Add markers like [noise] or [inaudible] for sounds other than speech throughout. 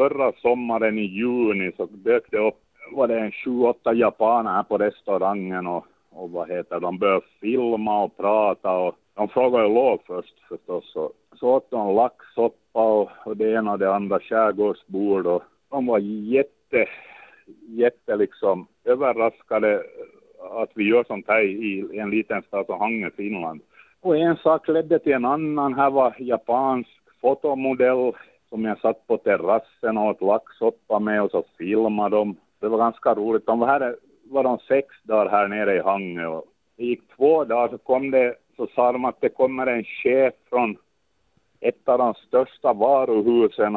förra sommaren i juni så dök det upp, var det en sju, åtta japaner här på restaurangen och, och vad heter de började filma och prata och de frågade lov först förstås. Så, så åt de laxsoppa och, och det ena och det andra skärgårdsbord och de var jätte, jätte liksom överraskade att vi gör sånt här i en liten stad som Hangö, Finland. Och en sak ledde till en annan. Här var japansk fotomodell som jag satt på terrassen och åt laxsoppa med och så filmade de. Det var ganska roligt. De var här var de sex dagar här nere i Hangö och det gick två dagar så kom det, så sa de att det kommer en chef från ett av de största varuhusen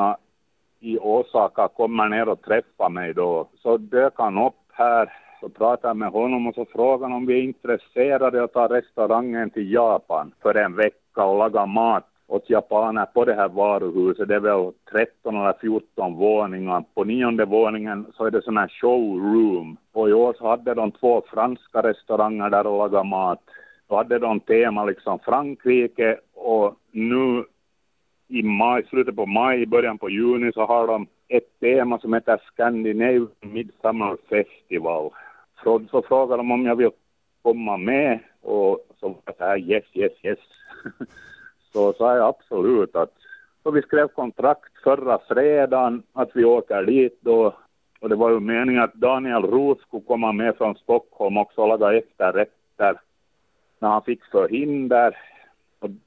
i Osaka kommer ner och träffar mig då. Så dök han upp här så pratade jag med honom och så frågade han om vi är intresserade att ta restaurangen till Japan för en vecka och laga mat åt japaner på det här varuhuset. Det är väl 13 eller 14 våningar. På nionde våningen så är det sån här showroom. Och i år så hade de två franska restauranger där och lagade mat. Då hade de tema liksom Frankrike och nu i maj, slutet på maj, början på juni så har de ett tema som heter Scandinavian Midsummer Festival. Så, så frågade de om jag vill komma med och så var jag så här yes, yes, yes. [laughs] så sa jag absolut att så vi skrev kontrakt förra fredagen att vi åker dit då. Och det var ju meningen att Daniel Roos skulle komma med från Stockholm också och laga efterrätter när han fick förhinder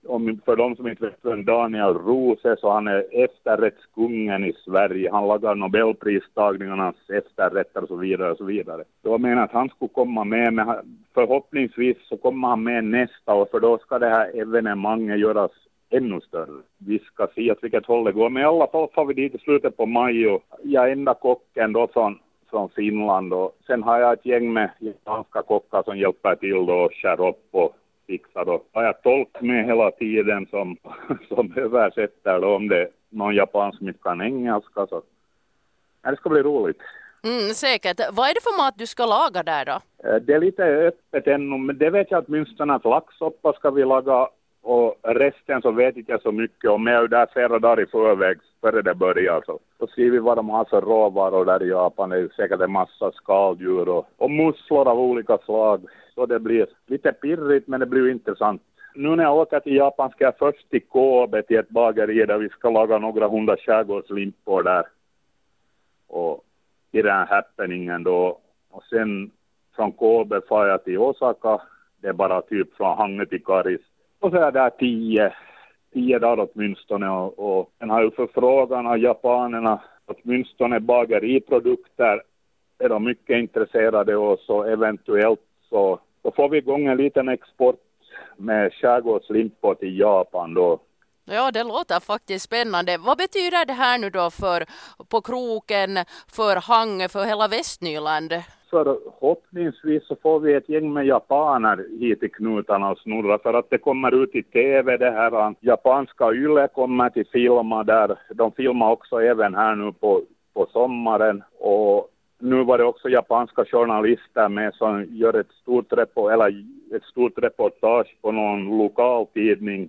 om, för de som inte vet vem Daniel Roos är så han är efterrättskungen i Sverige. Han lagar nobelpristagningarnas efterrätter och så vidare och så vidare. Det var meningen att han skulle komma med, men förhoppningsvis så kommer han med nästa år för då ska det här evenemanget göras ännu större. Vi ska se åt vilket håll det går, men i alla fall får vi dit i slutet på maj och jag är enda kocken då från från Finland och sen har jag ett gäng med japanska kockar som hjälper till då och skär upp och fixa då. Har jag tolk med hela tiden som, [laughs] som översätter då om det är någon japan som inte kan engelska så det ska bli roligt. Mm, säkert. Vad är det för mat du ska laga där då? Eh, det är lite öppet ännu, men det vet jag åtminstone att laxsoppa ska vi laga och resten så vet inte jag så mycket om. Jag är där flera dagar i förväg före det börjar. Så. Då skriver vi vad de har för råvaror där i Japan. Det är säkert en massa skaldjur och, och musslor av olika slag. Så det blir lite pirrigt men det blir intressant. Nu när jag åker till Japan ska jag först till Kobe till ett bageri där vi ska laga några hundra skärgårdslimpor där. Och i den här happeningen då. Och sen från Kobe far jag till Osaka. Det är bara typ från Hangö till Karis och så är där tio, tio dagar åtminstone och, och den har ju förfrågan av japanerna, åtminstone bageriprodukter är de mycket intresserade och så eventuellt så, så får vi igång en liten export med skärgårdslimpor till Japan då. Ja, det låter faktiskt spännande. Vad betyder det här nu då för på kroken, för Hangö, för hela Västnyland? förhoppningsvis så får vi ett gäng med japaner hit i knutarna och snurra för att det kommer ut i TV det här. Japanska YLE kommer till filma där. De filmar också även här nu på, på sommaren och nu var det också japanska journalister med som gör ett stort, repo, eller ett stort reportage på någon lokal tidning.